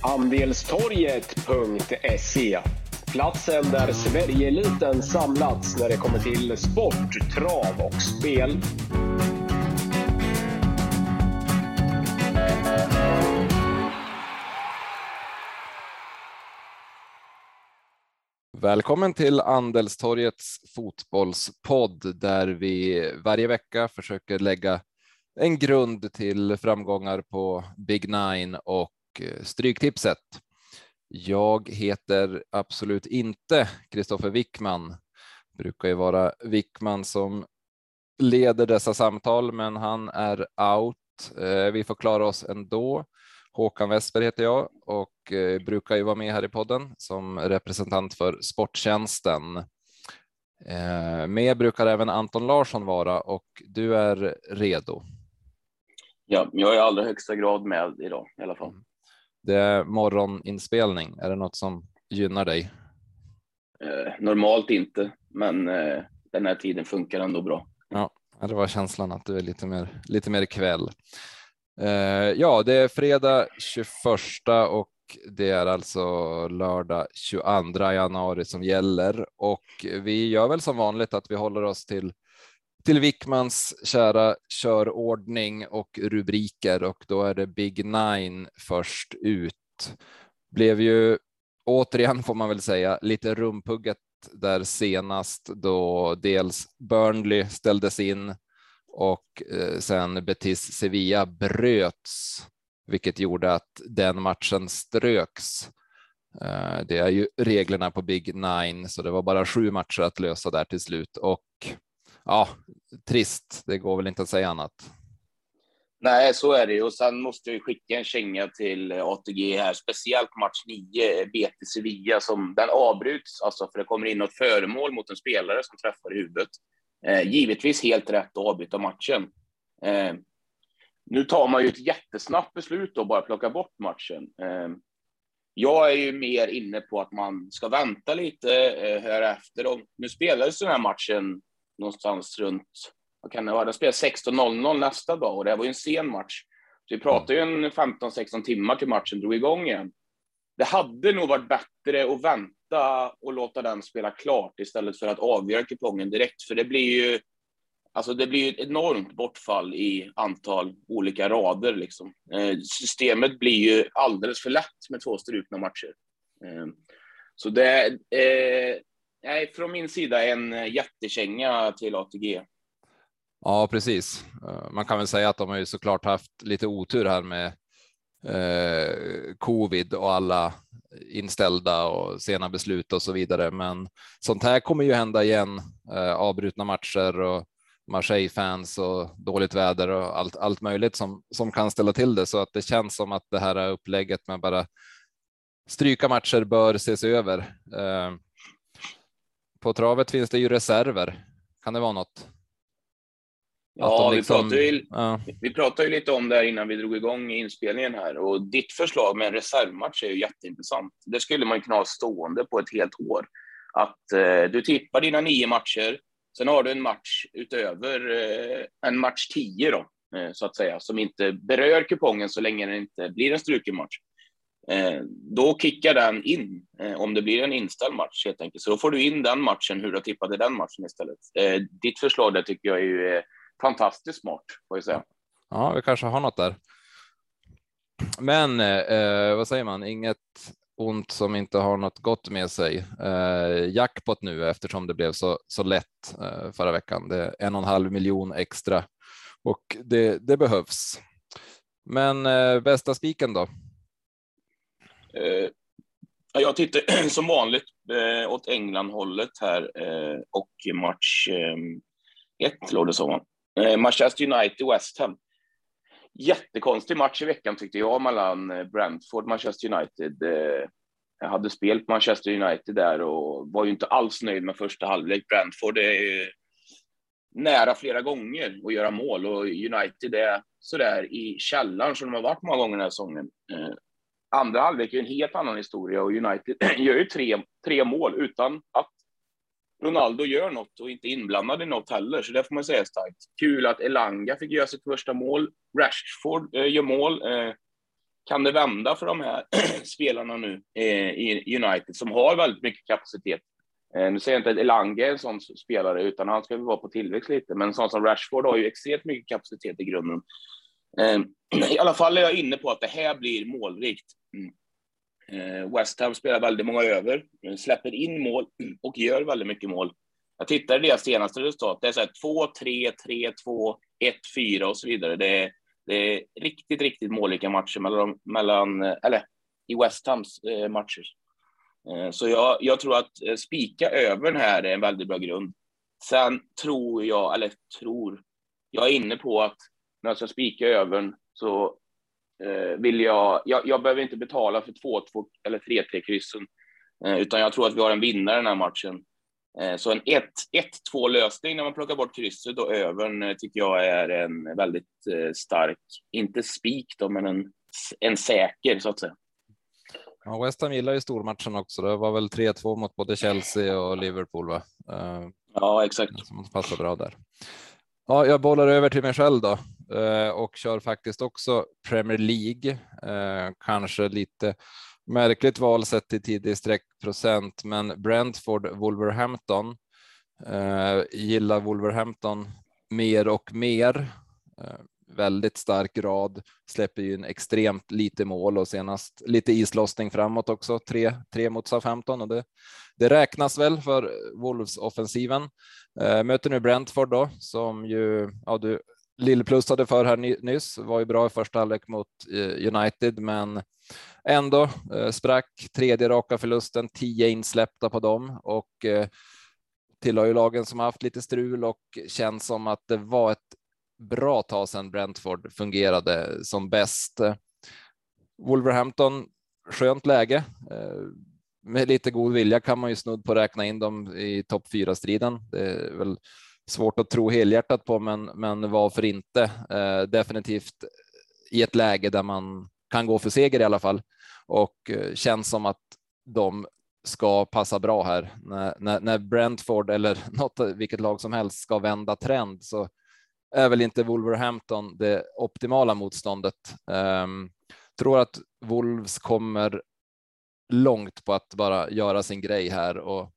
Andelstorget.se Platsen där Sverigeeliten samlats när det kommer till sport, trav och spel. Välkommen till Andelstorgets fotbollspodd där vi varje vecka försöker lägga en grund till framgångar på Big Nine och eh, Stryktipset. Jag heter absolut inte Kristoffer Wickman. Det brukar ju vara Wickman som leder dessa samtal, men han är out. Eh, vi får klara oss ändå. Håkan Westberg heter jag och eh, brukar ju vara med här i podden som representant för Sporttjänsten. Med brukar även Anton Larsson vara och du är redo. Ja, jag är i allra högsta grad med idag i alla fall. Det är morgoninspelning. Är det något som gynnar dig? Eh, normalt inte, men eh, den här tiden funkar ändå bra. Ja, det var känslan att du är lite mer, lite mer kväll. Eh, ja, det är fredag 21 och det är alltså lördag 22 januari som gäller och vi gör väl som vanligt att vi håller oss till till Wickmans kära körordning och rubriker och då är det Big Nine först ut. Blev ju återigen får man väl säga lite rumpugget där senast då dels Burnley ställdes in och eh, sen Betis Sevilla bröts, vilket gjorde att den matchen ströks. Eh, det är ju reglerna på Big Nine, så det var bara sju matcher att lösa där till slut och ja, trist. Det går väl inte att säga annat. Nej, så är det och sen måste jag skicka en känga till ATG här, speciellt match 9, BT Sevilla, som den avbryts, alltså för det kommer in något föremål mot en spelare som träffar i huvudet. Eh, givetvis helt rätt att avbryta matchen. Eh, nu tar man ju ett jättesnabbt beslut och bara plocka bort matchen. Eh, jag är ju mer inne på att man ska vänta lite, eh, höra efter. Och nu spelades den här matchen någonstans runt, vad kan det vara, den spelade 16.00 nästa dag och det var ju en sen match. Så vi pratade ju en 15-16 timmar till matchen drog igång igen. Det hade nog varit bättre att vänta och låta den spela klart istället för att avgöra kupongen direkt, för det blir ju Alltså det blir ett enormt bortfall i antal olika rader. Liksom. Eh, systemet blir ju alldeles för lätt med två strukna matcher. Eh, så det, eh, nej, från min sida en eh, jättekänga till ATG. Ja, precis. Eh, man kan väl säga att de har ju såklart haft lite otur här med eh, covid och alla inställda och sena beslut och så vidare. Men sånt här kommer ju hända igen. Eh, avbrutna matcher och Marseille-fans och dåligt väder och allt, allt möjligt som, som kan ställa till det. Så att det känns som att det här upplägget med bara stryka matcher bör ses över. Eh, på travet finns det ju reserver. Kan det vara något? Ja, liksom... vi, pratade ju, ja. vi pratade ju lite om det här innan vi drog igång inspelningen här och ditt förslag med en reservmatch är ju jätteintressant. Det skulle man kunna ha stående på ett helt år. Att eh, du tippar dina nio matcher, sen har du en match utöver eh, en match tio då, eh, så att säga, som inte berör kupongen så länge det inte blir en struken match. Eh, då kickar den in eh, om det blir en inställd match helt enkelt. Så då får du in den matchen, hur du tippade den matchen istället. Eh, ditt förslag där tycker jag är ju fantastiskt smart, får jag säga. Ja, vi kanske har något där. Men eh, vad säger man? Inget ont som inte har något gott med sig. Eh, jackpot nu eftersom det blev så, så lätt eh, förra veckan. Det är en och en halv miljon extra och det, det behövs. Men eh, bästa spiken då? Eh, jag tittar som vanligt eh, åt England-hållet här eh, och match eh, ett låg det som. Eh, Manchester United-West Ham. Jättekonstig match i veckan tyckte jag mellan eh, Brentford och Manchester United. Jag hade spel på Manchester United där och var ju inte alls nöjd med första halvlek. Brentford är nära flera gånger att göra mål och United är sådär i källaren som de har varit många gånger den här säsongen andra halvlek är en helt annan historia och United gör ju tre, tre mål utan att Ronaldo gör något och inte inblandad i något heller, så det får man säga starkt. Kul att Elanga fick göra sitt första mål. Rashford eh, gör mål. Eh, kan det vända för de här spelarna nu eh, i United som har väldigt mycket kapacitet? Eh, nu säger jag inte att Elanga är en sån spelare, utan han ska väl vara på tillväxt lite, men en sån som Rashford har ju extremt mycket kapacitet i grunden. Eh, I alla fall är jag inne på att det här blir målrikt. Mm. Eh, West Ham spelar väldigt många över, släpper in mål och gör väldigt mycket mål. Jag tittade deras senaste resultat. Det är så här 2, 3, 3, 2, 1, 4 och så vidare. Det är, det är riktigt, riktigt målrika matcher mellan, mellan eh, eller i West Hams eh, matcher. Eh, så jag, jag, tror att eh, spika över den här är en väldigt bra grund. Sen tror jag, eller tror, jag är inne på att när jag ska spika över så vill jag, jag, jag behöver inte betala för 2-2 eller 3-3 kryssen, eh, utan jag tror att vi har en vinnare den här matchen. Eh, så en 1-2 lösning när man plockar bort krysset och övern eh, tycker jag är en väldigt eh, stark, inte spik då, men en, en säker så att säga. Ja, West Ham gillar ju stormatchen också. Det var väl 3-2 mot både Chelsea och Liverpool, va? Ja, exakt. Som passar bra där. Ja, jag bollar över till mig själv då Eh, och kör faktiskt också Premier League. Eh, kanske lite Märkligt val sett till tidig streckprocent, men Brentford Wolverhampton eh, gillar Wolverhampton mer och mer. Eh, väldigt stark rad, släpper ju en extremt lite mål och senast lite islossning framåt också. Tre, tre mot Southampton och det, det räknas väl för Wolves offensiven. Eh, möter nu Brentford då som ju ja, du lillplussade för här nyss, var ju bra i första halvlek mot eh, United, men ändå eh, sprack tredje raka förlusten, tio insläppta på dem och eh, tillhör ju lagen som har haft lite strul och känns som att det var ett bra tag sedan Brentford fungerade som bäst. Wolverhampton, skönt läge. Med lite god vilja kan man ju snudd på räkna in dem i topp fyra striden. Det är väl svårt att tro helhjärtat på, men, men varför inte? Eh, definitivt i ett läge där man kan gå för seger i alla fall och eh, känns som att de ska passa bra här. När, när, när Brentford eller något, vilket lag som helst ska vända trend så är väl inte Wolverhampton det optimala motståndet. Eh, tror att Wolves kommer långt på att bara göra sin grej här och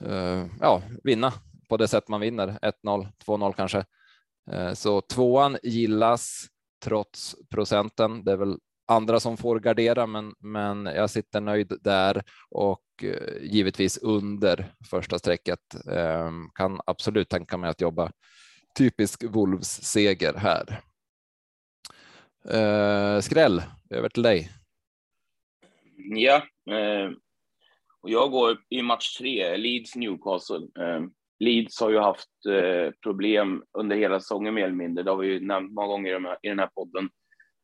eh, ja, vinna på det sätt man vinner 1-0, 2-0 kanske. Eh, så tvåan gillas trots procenten. Det är väl andra som får gardera, men, men jag sitter nöjd där och eh, givetvis under första strecket. Ehm, kan absolut tänka mig att jobba typisk Wolves seger här. Eh, skräll, över till dig. Ja, och jag går i match tre, Leeds Newcastle. Ehm, Leeds har ju haft eh, problem under hela säsongen mer eller mindre. Det har vi ju nämnt många gånger i den här podden.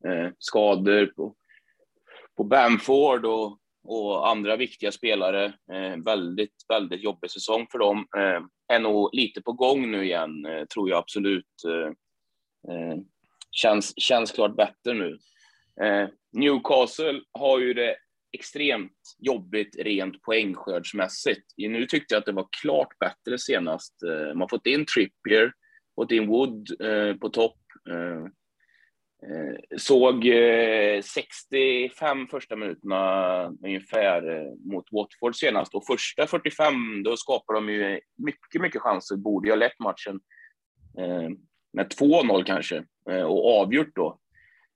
Eh, skador på, på Bamford och, och andra viktiga spelare. Eh, väldigt, väldigt jobbig säsong för dem. Eh, är nog lite på gång nu igen, eh, tror jag absolut. Eh, eh, känns, känns klart bättre nu. Eh, Newcastle har ju det extremt jobbigt rent poängskördsmässigt. Nu tyckte jag att det var klart bättre senast. Eh, man har fått in Trippier, fått in Wood eh, på topp. Eh, såg 65 första minuterna ungefär mot Watford senast och första 45 då skapar de ju mycket, mycket chanser. Borde ju ha lett matchen med 2-0 kanske och avgjort då.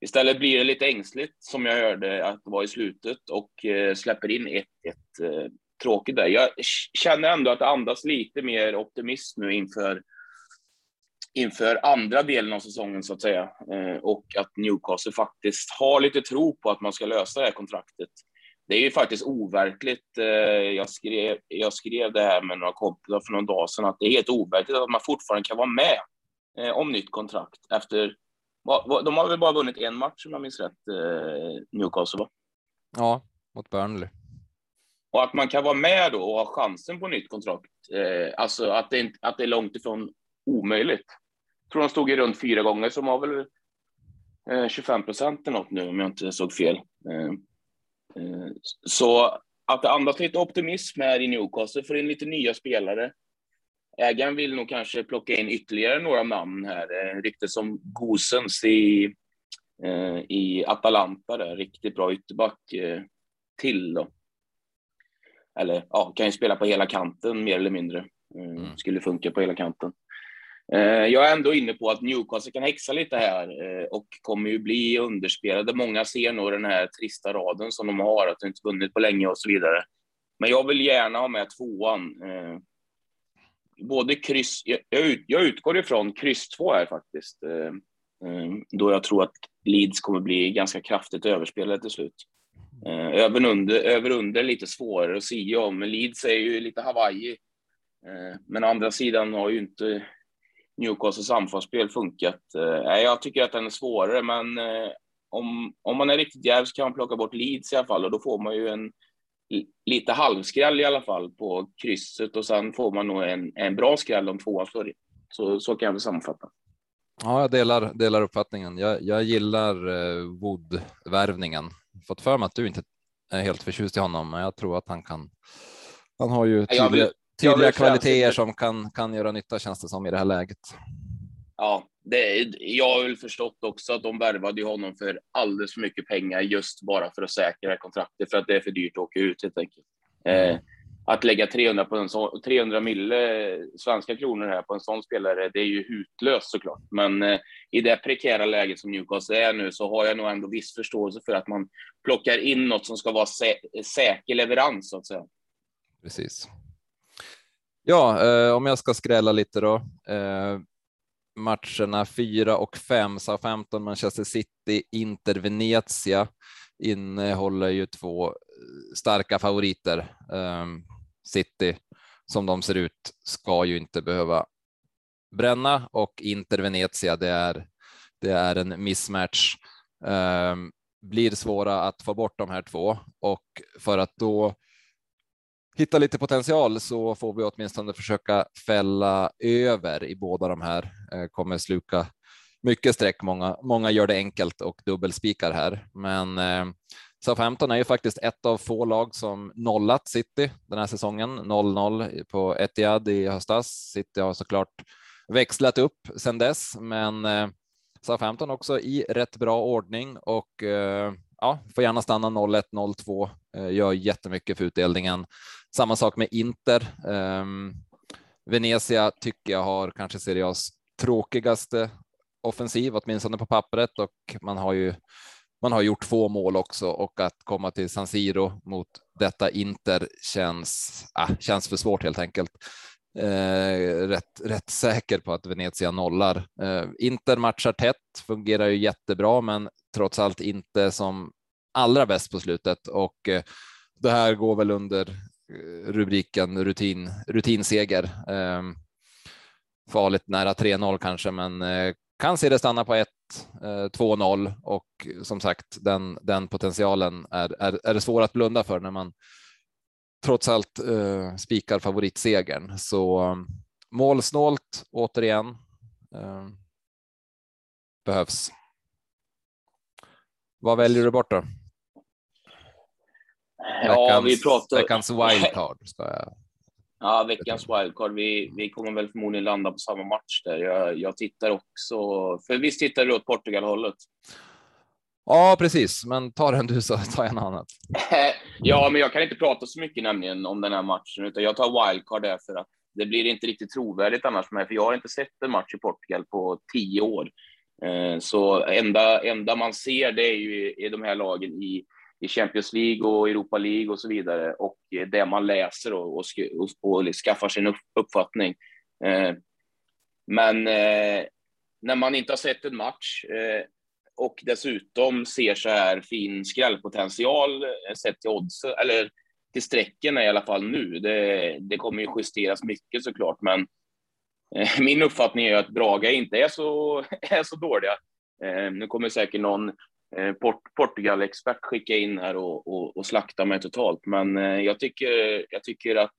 Istället blir det lite ängsligt som jag hörde att det var i slutet och eh, släpper in 1-1. Eh, tråkigt där. Jag känner ändå att det andas lite mer optimism nu inför inför andra delen av säsongen så att säga eh, och att Newcastle faktiskt har lite tro på att man ska lösa det här kontraktet. Det är ju faktiskt overkligt. Jag skrev, jag skrev det här med några kompisar för någon dag sedan att det är helt overkligt att man fortfarande kan vara med om nytt kontrakt efter. De har väl bara vunnit en match om jag minns rätt, Newcastle? Va? Ja, mot Burnley. Och att man kan vara med då och ha chansen på nytt kontrakt. Alltså att det, att det är långt ifrån omöjligt. Jag tror de stod i runt fyra gånger, som har väl eh, 25 procent eller något nu, om jag inte såg fel. Eh, eh, så att det andas lite optimism här i Newcastle, för in lite nya spelare. Ägaren vill nog kanske plocka in ytterligare några namn här. Eh, ryktes som Gosens i, eh, i Atalanta där, riktigt bra ytterback eh, till då. Eller ja, kan ju spela på hela kanten mer eller mindre. Mm. Skulle funka på hela kanten. Jag är ändå inne på att Newcastle kan häxa lite här och kommer ju bli underspelade. Många ser nog den här trista raden som de har, att de inte vunnit på länge och så vidare. Men jag vill gärna ha med tvåan. Både kryss, jag utgår ifrån kryss två här faktiskt. Eh, eh, då jag tror att Leeds kommer bli ganska kraftigt överspelade till slut. Eh, över under, över under lite svårare att säga om, men Leeds är ju lite Hawaii. Men å andra sidan har ju inte Newcastles anfallsspel funkat. Jag tycker att den är svårare, men om, om man är riktigt djärv så kan man plocka bort Leeds i alla fall och då får man ju en lite halvskräll i alla fall på krysset och sen får man nog en, en bra skräll om tvåan slår in. Så, så kan jag väl sammanfatta. Ja, jag delar, delar uppfattningen. Jag, jag gillar eh, Wood-värvningen. Fått för mig att du inte är helt förtjust i honom, men jag tror att han kan. Han har ju tydliga, tydliga kvaliteter som kan, kan göra nytta känns det som i det här läget. Ja, det, jag har väl förstått också att de värvade honom för alldeles för mycket pengar just bara för att säkra kontraktet för att det är för dyrt att åka ut helt enkelt. Eh, att lägga 300 på en så, 300 mille svenska kronor här på en sån spelare, det är ju hutlöst såklart. Men eh, i det prekära läget som Newcastle är nu så har jag nog ändå viss förståelse för att man plockar in något som ska vara sä säker leverans så att säga. Precis. Ja, eh, om jag ska skrälla lite då. Eh, matcherna 4 och 5, Southampton, Manchester City, Inter, Venezia innehåller ju två eh, starka favoriter. Ehm, City, som de ser ut, ska ju inte behöva bränna och Inter Venezia, det är, det är en mismatch. Ehm, blir svåra att få bort de här två och för att då hitta lite potential så får vi åtminstone försöka fälla över i båda de här. Eh, kommer sluka mycket streck. Många, många gör det enkelt och dubbelspikar här, men eh, Southampton är ju faktiskt ett av få lag som nollat City den här säsongen. 0-0 på Etihad i höstas. City har såklart växlat upp sedan dess, men eh, Southampton också i rätt bra ordning och ja, får gärna stanna 0-1, 0-2, Eh, gör jättemycket för utdelningen. Samma sak med Inter. Ehm, Venezia tycker jag har kanske Serie A's tråkigaste offensiv, åtminstone på pappret och man har ju man har gjort två mål också och att komma till San Siro mot detta Inter känns, ah, känns för svårt helt enkelt. Eh, rätt, rätt säker på att Venezia nollar. Eh, Inter matchar tätt, fungerar ju jättebra, men trots allt inte som allra bäst på slutet och eh, det här går väl under eh, rubriken rutin, rutinseger. Eh, farligt nära 3-0 kanske, men eh, kan se det stanna på 1 2-0 eh, och som sagt den, den potentialen är, är, är det svår att blunda för när man trots allt eh, spikar favoritsegern. Så målsnålt återigen. Eh, behövs. Vad väljer du bort då? Ja, veckans, vi pratar... Veckans wildcard ska jag. Ja, veckans wildcard. Vi, vi kommer väl förmodligen landa på samma match där. Jag, jag tittar också, för visst tittar du åt Portugal-hållet? Ja, precis, men ta den du så tar jag en annat. ja, men jag kan inte prata så mycket nämligen om den här matchen, utan jag tar wildcard därför att det blir inte riktigt trovärdigt annars med, för jag har inte sett en match i Portugal på tio år. Eh, så enda, enda man ser det är ju i de här lagen i, i Champions League och Europa League och så vidare och det man läser och, och, och, och liksom skaffar sin uppfattning. Eh, men eh, när man inte har sett en match och dessutom ser så här fin skrällpotential sett till odds, eller till strecken i alla fall nu. Det, det kommer ju justeras mycket såklart, men Eh, min uppfattning är att Braga inte är så, är så dåliga. Eh, nu kommer säkert någon eh, Port, Portugal-expert skicka in här och, och, och slakta mig totalt, men jag, tycker, jag tycker att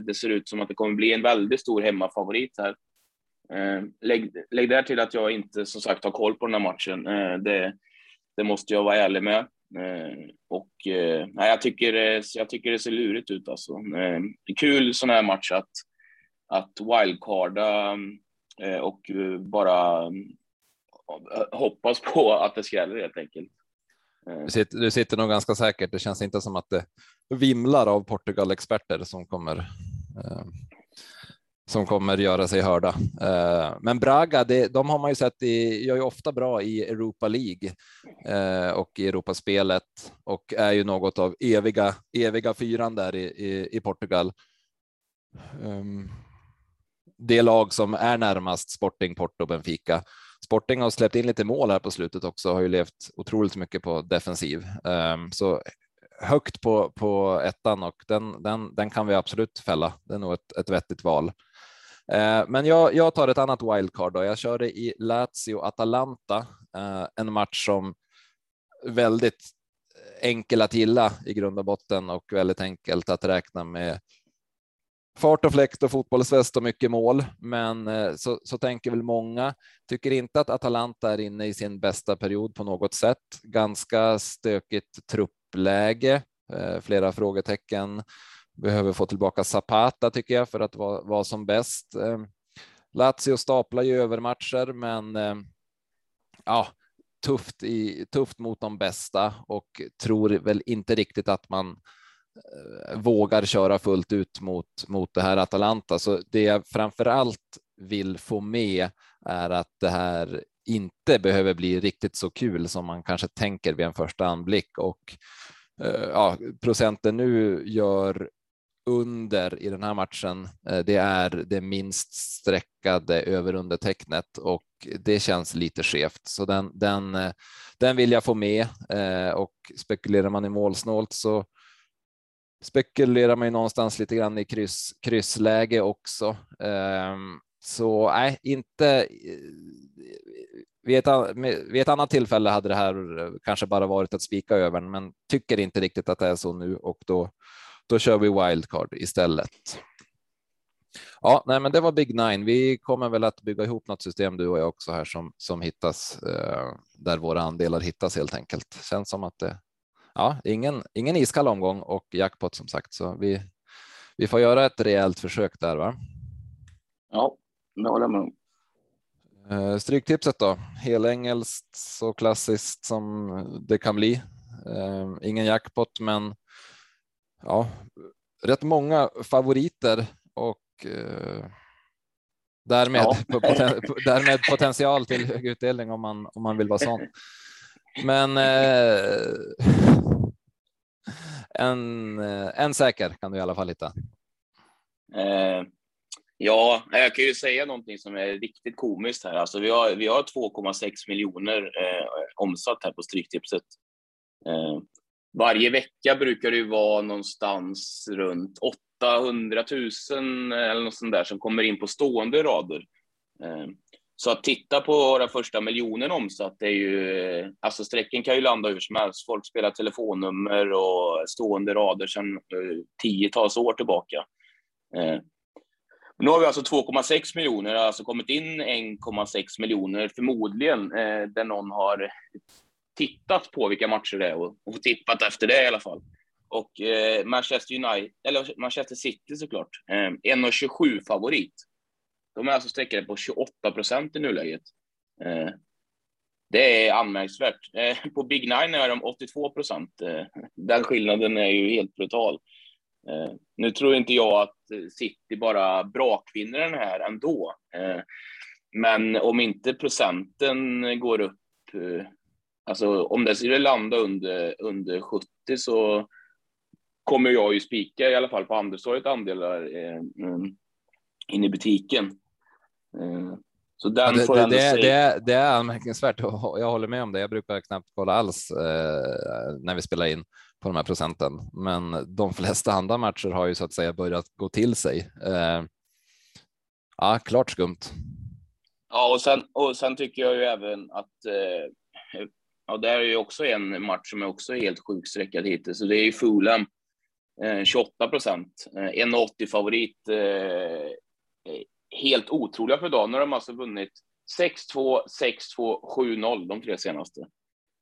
det ser ut som att det kommer bli en väldigt stor hemmafavorit här. Lägg, lägg där till att jag inte som sagt har koll på den här matchen. Det, det måste jag vara ärlig med. Och nej, jag, tycker, jag tycker det ser lurigt ut alltså. Kul sån här match att, att wildcarda eh, och eh, bara eh, hoppas på att det skräller helt enkelt. Du sitter, du sitter nog ganska säkert. Det känns inte som att det vimlar av Portugal-experter som kommer eh, som kommer göra sig hörda. Eh, men Braga, det, de har man ju sett i, gör ju ofta bra i Europa League eh, och i Europaspelet och är ju något av eviga, eviga fyran där i, i, i Portugal. Um, det lag som är närmast Sporting, Porto, Benfica. Sporting har släppt in lite mål här på slutet också, har ju levt otroligt mycket på defensiv. Ehm, så högt på, på ettan och den, den, den kan vi absolut fälla. Det är nog ett, ett vettigt val. Ehm, men jag, jag tar ett annat wildcard då. Jag körde i Lazio Atalanta, eh, en match som väldigt eh, enkel att gilla i grund och botten och väldigt enkelt att räkna med fart och fläkt och fotbollsväst och mycket mål. Men eh, så, så tänker väl många. Tycker inte att Atalanta är inne i sin bästa period på något sätt. Ganska stökigt truppläge, eh, flera frågetecken. Behöver få tillbaka Zapata tycker jag för att vara, vara som bäst. Eh, Lazio staplar ju övermatcher, men ja, tufft, i, tufft mot de bästa och tror väl inte riktigt att man Eh, vågar köra fullt ut mot, mot det här Atalanta. Så det jag framför allt vill få med är att det här inte behöver bli riktigt så kul som man kanske tänker vid en första anblick och eh, ja, procenten nu gör under i den här matchen. Eh, det är det minst streckade över undertecknet och det känns lite skevt, så den, den, eh, den vill jag få med eh, och spekulerar man i målsnålt så spekulerar man ju någonstans lite grann i kryss, kryssläge också. Ehm, så nej, inte. Eh, vid ett, vid ett annat tillfälle hade det här kanske bara varit att spika över, men tycker inte riktigt att det är så nu och då, då kör vi wildcard istället. Ja, nej, men det var Big Nine. Vi kommer väl att bygga ihop något system du och jag också här som som hittas eh, där våra andelar hittas helt enkelt. Känns som att det ja, ingen, ingen iskall omgång och jackpot som sagt, så vi, vi får göra ett rejält försök där. Va? Ja, det håller jag med om. Eh, stryktipset då? Helengelskt så klassiskt som det kan bli. Eh, ingen jackpot, men ja, rätt många favoriter och eh, därmed, ja. därmed potential till hög utdelning om man, om man vill vara sån. Men eh, en, eh, en säker kan du i alla fall hitta. Eh, ja, jag kan ju säga någonting som är riktigt komiskt här. Alltså vi har, vi har 2,6 miljoner eh, omsatt här på Stryktipset. Eh, varje vecka brukar det ju vara någonstans runt 800 000 eller något sånt där som kommer in på stående rader. Så att titta på den första miljonen omsatt är ju, alltså strecken kan ju landa hur som helst. Folk spelar telefonnummer och stående rader sedan eh, tiotals år tillbaka. Eh, nu har vi alltså 2,6 miljoner, alltså kommit in 1,6 miljoner förmodligen, eh, där någon har tittat på vilka matcher det är och, och tippat efter det i alla fall. Och Manchester United, eller Manchester City såklart, eh, 1,27 favorit. De är alltså sträckade på 28 procent i nuläget. Eh, det är anmärkningsvärt. Eh, på Big Nine är de 82 procent. Eh, den skillnaden är ju helt brutal. Eh, nu tror inte jag att City bara brakvinner den här ändå. Eh, men om inte procenten går upp, alltså om det skulle landa under, under 70 så kommer jag ju spika i alla fall på Anderstorget andelar in i butiken. Eh, så den ja, det, det, det, det, det, är anmärkningsvärt och jag håller med om det. Jag brukar knappt kolla alls eh, när vi spelar in på de här procenten, men de flesta andra matcher har ju så att säga börjat gå till sig. Eh, ja, klart skumt. Ja, och sen, och sen tycker jag ju även att eh, ja, det är ju också en match som är också helt sjukt sträckad hittills, så det är ju Fulham. 28 procent, 1,80 favorit helt otroliga för dagen. Nu har de alltså vunnit 6-2, 6-2, 7-0 de tre senaste.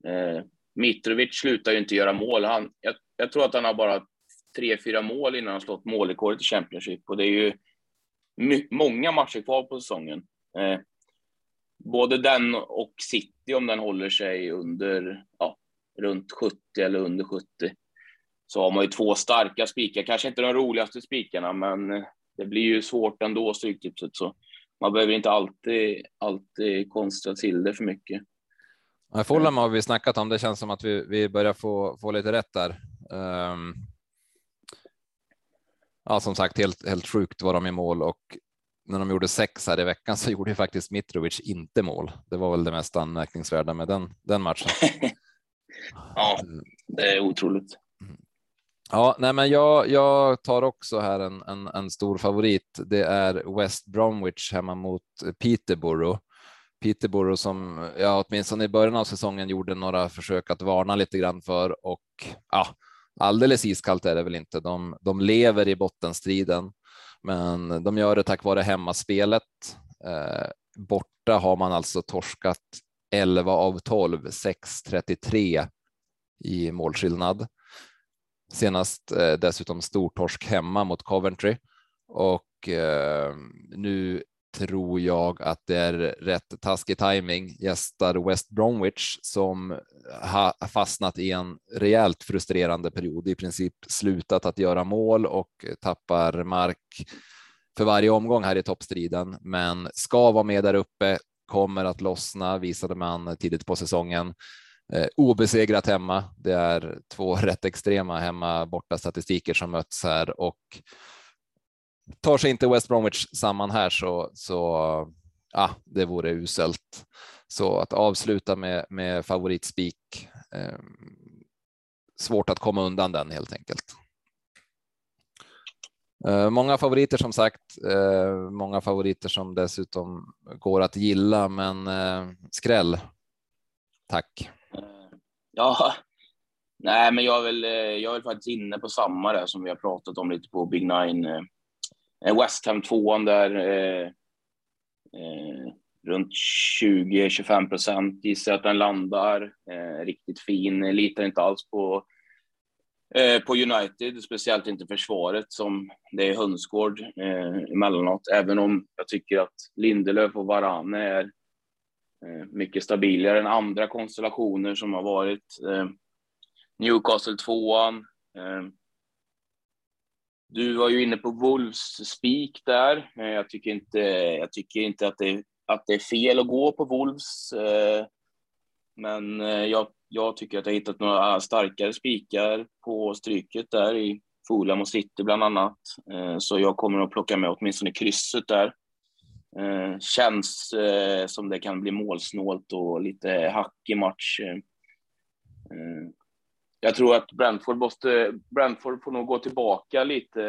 Eh, Mitrovic slutar ju inte göra mål. Han, jag, jag tror att han har bara tre, fyra mål innan han slått målrekordet i Championship och det är ju många matcher kvar på säsongen. Eh, både den och City, om den håller sig under, ja, runt 70 eller under 70, så har man ju två starka spikar. Kanske inte de roligaste spikarna, men eh, det blir ju svårt ändå, Stryktipset. Så man behöver inte alltid, alltid konstra till det för mycket. Fulham har vi snackat om. Det känns som att vi, vi börjar få, få lite rätt där. Um, ja, som sagt, helt, helt sjukt var de i mål och när de gjorde sex här i veckan så gjorde ju faktiskt Mitrovic inte mål. Det var väl det mest anmärkningsvärda med den, den matchen. ja, det är otroligt. Ja, nej, men jag, jag tar också här en, en, en stor favorit. Det är West Bromwich hemma mot Peterborough. Peterborough som ja, åtminstone i början av säsongen gjorde några försök att varna lite grann för och ja, alldeles iskallt är det väl inte. De, de lever i bottenstriden, men de gör det tack vare hemmaspelet. Eh, borta har man alltså torskat 11 av 12, 6-33 i målskillnad. Senast eh, dessutom stortorsk hemma mot Coventry och eh, nu tror jag att det är rätt taskig timing. Gästar West Bromwich som har fastnat i en rejält frustrerande period, i princip slutat att göra mål och tappar mark för varje omgång här i toppstriden, men ska vara med där uppe, kommer att lossna, visade man tidigt på säsongen. Eh, obesegrat hemma. Det är två rätt extrema hemma borta statistiker som möts här och tar sig inte West Bromwich samman här så, så ja, det vore uselt. Så att avsluta med, med favoritspik. Eh, svårt att komma undan den helt enkelt. Eh, många favoriter som sagt, eh, många favoriter som dessutom går att gilla, men eh, skräll. Tack. Ja, nej, men jag är väl, eh, jag är väl faktiskt inne på samma där som vi har pratat om lite på Big Nine eh, eh, West Ham tvåan där eh, eh, runt 20-25 procent. Gissar att den landar eh, riktigt fin. Litar inte alls på, eh, på United, speciellt inte försvaret som det är hönsgård eh, emellanåt. Även om jag tycker att Lindelöf och Varane är Eh, mycket stabilare än andra konstellationer som har varit. Eh, Newcastle tvåan. Eh. Du var ju inne på Wolves spik där. Jag tycker inte, jag tycker inte att, det, att det är fel att gå på Wolves. Men jag, jag tycker att jag hittat några starkare spikar på stryket där i Fulham och City bland annat. Så jag kommer att plocka med åtminstone krysset där. Känns som det kan bli målsnålt och lite hackig match jag tror att Brentford måste, Brentford får nog gå tillbaka lite.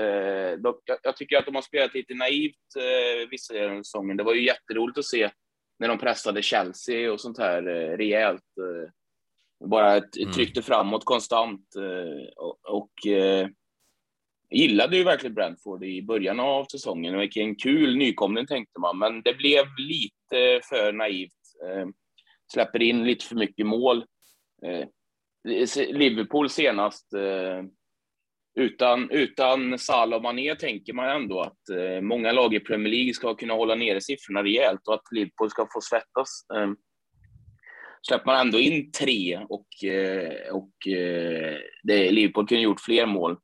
jag, tycker att de har spelat lite naivt eh, vissa delar av säsongen. Det var ju jätteroligt att se när de pressade Chelsea och sånt här eh, rejält. Eh, bara mm. tryckte framåt konstant eh, och, och jag gillade ju verkligen Brentford i början av säsongen. Vilken kul nykomling tänkte man, men det blev lite för naivt. Eh, släpper in lite för mycket mål. Eh, Liverpool senast, eh, utan, utan Salah och Mané tänker man ändå att eh, många lag i Premier League ska kunna hålla nere siffrorna rejält och att Liverpool ska få svettas. Eh, släpper man ändå in tre och, eh, och eh, det, Liverpool kunde gjort fler mål.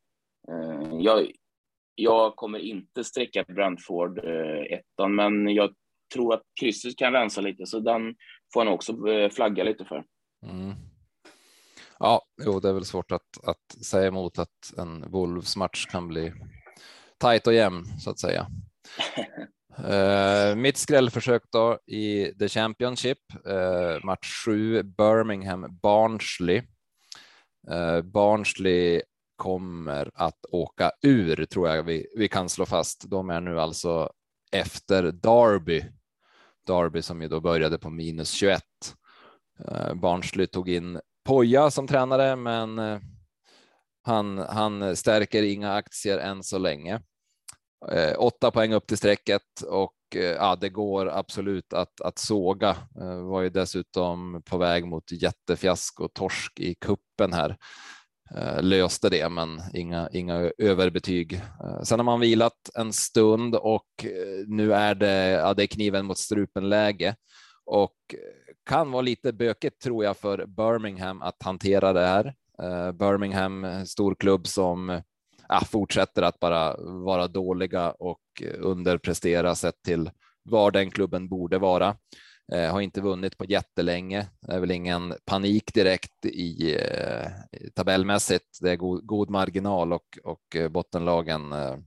Jag, jag kommer inte sträcka Brentford ettan, men jag tror att krysset kan rensa lite, så den får han också flagga lite för. Mm. Ja, jo, det är väl svårt att, att säga emot att en Wolves match kan bli tajt och jämn så att säga. uh, mitt skrällförsök då i The Championship, uh, match 7, Birmingham Barnsley. Uh, Barnsley kommer att åka ur tror jag vi, vi kan slå fast. De är nu alltså efter Derby. Derby som ju då började på minus 21. Eh, Barnsley tog in Poja som tränare, men eh, han, han stärker inga aktier än så länge. Eh, åtta poäng upp till strecket och eh, ja, det går absolut att, att såga. Eh, var ju dessutom på väg mot jättefiasko, torsk i kuppen här. Eh, löste det, men inga, inga överbetyg. Eh, sen har man vilat en stund och eh, nu är det, ja, det är kniven mot strupen läge och kan vara lite bökigt tror jag för Birmingham att hantera det här. Birmingham, stor klubb som ja, fortsätter att bara vara dåliga och underprestera sett till var den klubben borde vara. Eh, har inte vunnit på jättelänge. Det är väl ingen panik direkt i, eh, tabellmässigt. Det är god, god marginal och, och eh, bottenlagen eh,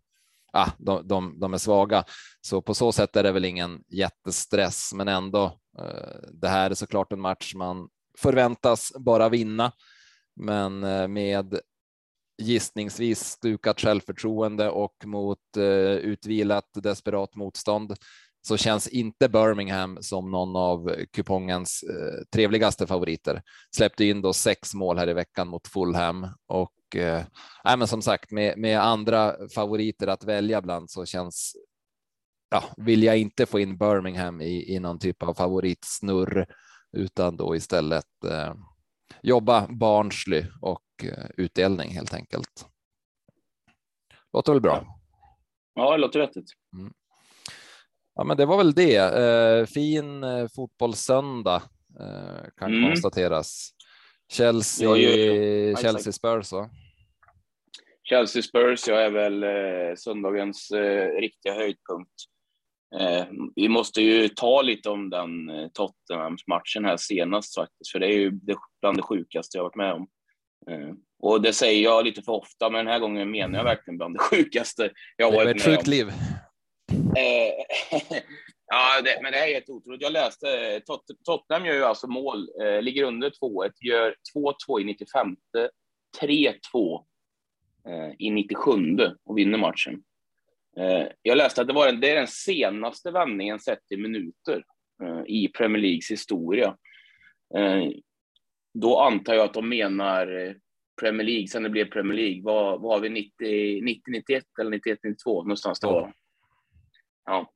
ah, de, de, de, är svaga. Så på så sätt är det väl ingen jättestress, men ändå. Eh, det här är såklart en match man förväntas bara vinna, men eh, med gissningsvis stukat självförtroende och mot eh, utvilat desperat motstånd så känns inte Birmingham som någon av kupongens eh, trevligaste favoriter. Släppte in då sex mål här i veckan mot Fulham och eh, men som sagt med, med andra favoriter att välja bland så känns ja, vill jag inte få in Birmingham i, i någon typ av favoritsnurr utan då istället eh, jobba barnslig och eh, utdelning helt enkelt. Låter väl bra? Ja, det låter vettigt. Mm. Ja, men det var väl det. Eh, fin eh, fotbollssöndag eh, kan mm. konstateras. Chelsea, ja, ja, Chelsea Spurs va? Chelsea Spurs, jag är väl eh, söndagens eh, riktiga höjdpunkt. Eh, vi måste ju ta lite om den eh, Tottenhams-matchen här senast faktiskt, för det är ju det, bland det sjukaste jag varit med om. Och det säger jag lite för ofta, men den här gången menar jag verkligen bland det sjukaste jag varit med om. Det är ett sjukt liv. Eh, ja, det, men det här är helt otroligt. Jag läste, Tot Tottenham gör ju alltså mål, eh, ligger under 2-1, gör 2-2 i 95, 3-2 eh, i 97 och vinner matchen. Eh, jag läste att det, var en, det är den senaste vändningen sett i minuter eh, i Premier Leagues historia. Eh, då antar jag att de menar Premier League, sen det blev Premier League. Vad, vad har vi, 90, 90 91 eller 91, 92 någonstans det var? Ja.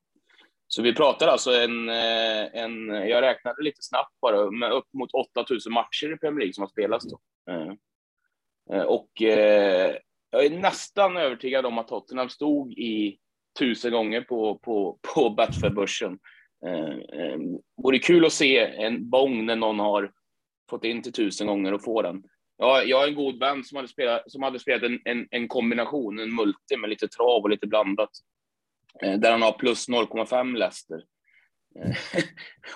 Så vi pratar alltså en, eh, en, jag räknade lite snabbt bara, med upp mot 8000 matcher i Premier League som har spelats då. Eh, eh, och jag är nästan övertygad om att Tottenham stod i tusen gånger på, på, på Betfair-börsen. Vore kul att se en bong när någon har fått in till tusen gånger och får den. Ja, jag är en god vän som hade spelat, som hade spelat en, en, en kombination, en multi med lite trav och lite blandat. Eh, där han har plus 0,5 Leicester. Eh,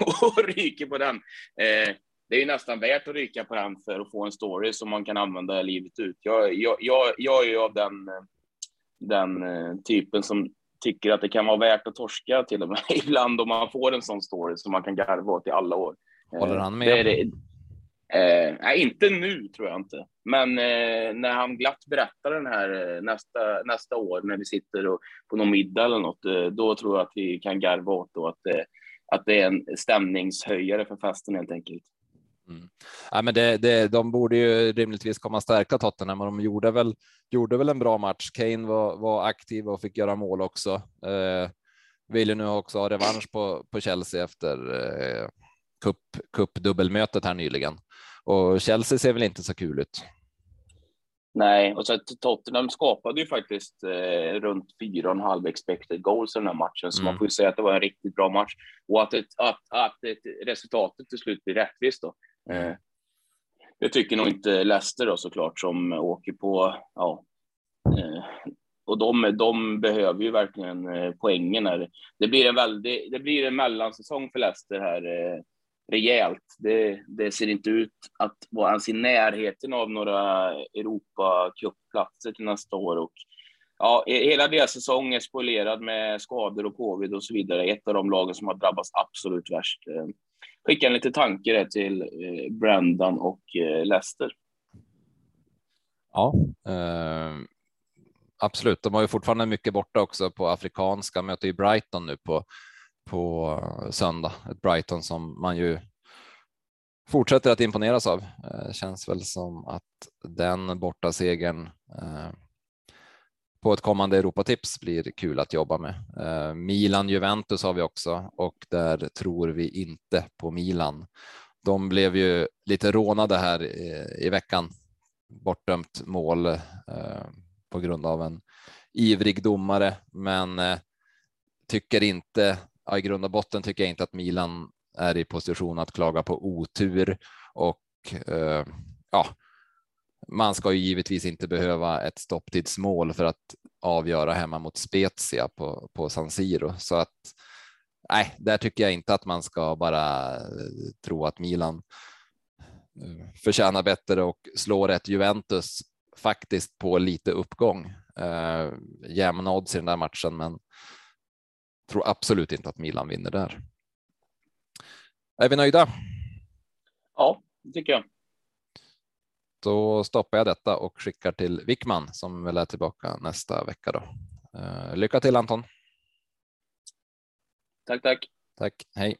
och ryker på den. Eh, det är ju nästan värt att ryka på den för att få en story som man kan använda livet ut. Jag, jag, jag, jag är ju av den, den typen som tycker att det kan vara värt att torska till och med ibland om man får en sån story som man kan garva åt i alla år. Håller han med? Det, det, Eh, nej, inte nu tror jag inte. Men eh, när han glatt berättar den här eh, nästa, nästa år när vi sitter och, på någon middag eller något, eh, då tror jag att vi kan garva åt då att, eh, att det är en stämningshöjare för festen helt enkelt. Mm. Ja, men det, det, de borde ju rimligtvis komma stärka Tottenham men de gjorde väl, gjorde väl en bra match. Kane var, var aktiv och fick göra mål också. Eh, vill ju nu också ha revansch på, på Chelsea efter eh, cup, dubbelmötet här nyligen. Och Chelsea ser väl inte så kul ut. Nej, och så Tottenham skapade ju faktiskt eh, runt 4,5 expected goals i den här matchen, så mm. man får ju säga att det var en riktigt bra match och att, ett, att, att ett, resultatet till slut blir rättvist. Då. Eh, det tycker nog inte Leicester då såklart som åker på, ja, eh, och de, de behöver ju verkligen eh, poängen här. Det blir en väldigt, det blir en mellansäsong för Leicester här eh, rejält. Det, det, ser inte ut att vara ens i närheten av några Europacupplatser till nästa år. Och, ja, hela deras säsong är spoilerad med skador och covid och så vidare. Ett av de lagen som har drabbats absolut värst. Eh, skicka en liten tanke till eh, Brandon och eh, Leicester. Ja, eh, absolut. De har ju fortfarande mycket borta också på afrikanska, möter ju Brighton nu på på söndag. Ett Brighton som man ju fortsätter att imponeras av. Eh, känns väl som att den borta segern eh, på ett kommande Europatips blir kul att jobba med. Eh, Milan Juventus har vi också och där tror vi inte på Milan. De blev ju lite rånade här i, i veckan. Bortdömt mål eh, på grund av en ivrig domare, men eh, tycker inte ja, i grund och botten tycker jag inte att Milan är i position att klaga på otur och eh, ja, man ska ju givetvis inte behöva ett stopptidsmål för att avgöra hemma mot Spezia på, på San Siro. Så att nej, där tycker jag inte att man ska bara eh, tro att Milan eh, förtjänar bättre och slår ett Juventus faktiskt på lite uppgång. Eh, jämna odds i den där matchen, men tror absolut inte att Milan vinner där. Är vi nöjda? Ja, det tycker jag. Då stoppar jag detta och skickar till Wickman som väl är tillbaka nästa vecka. Då. Eh, lycka till Anton. Tack, tack. Tack. Hej.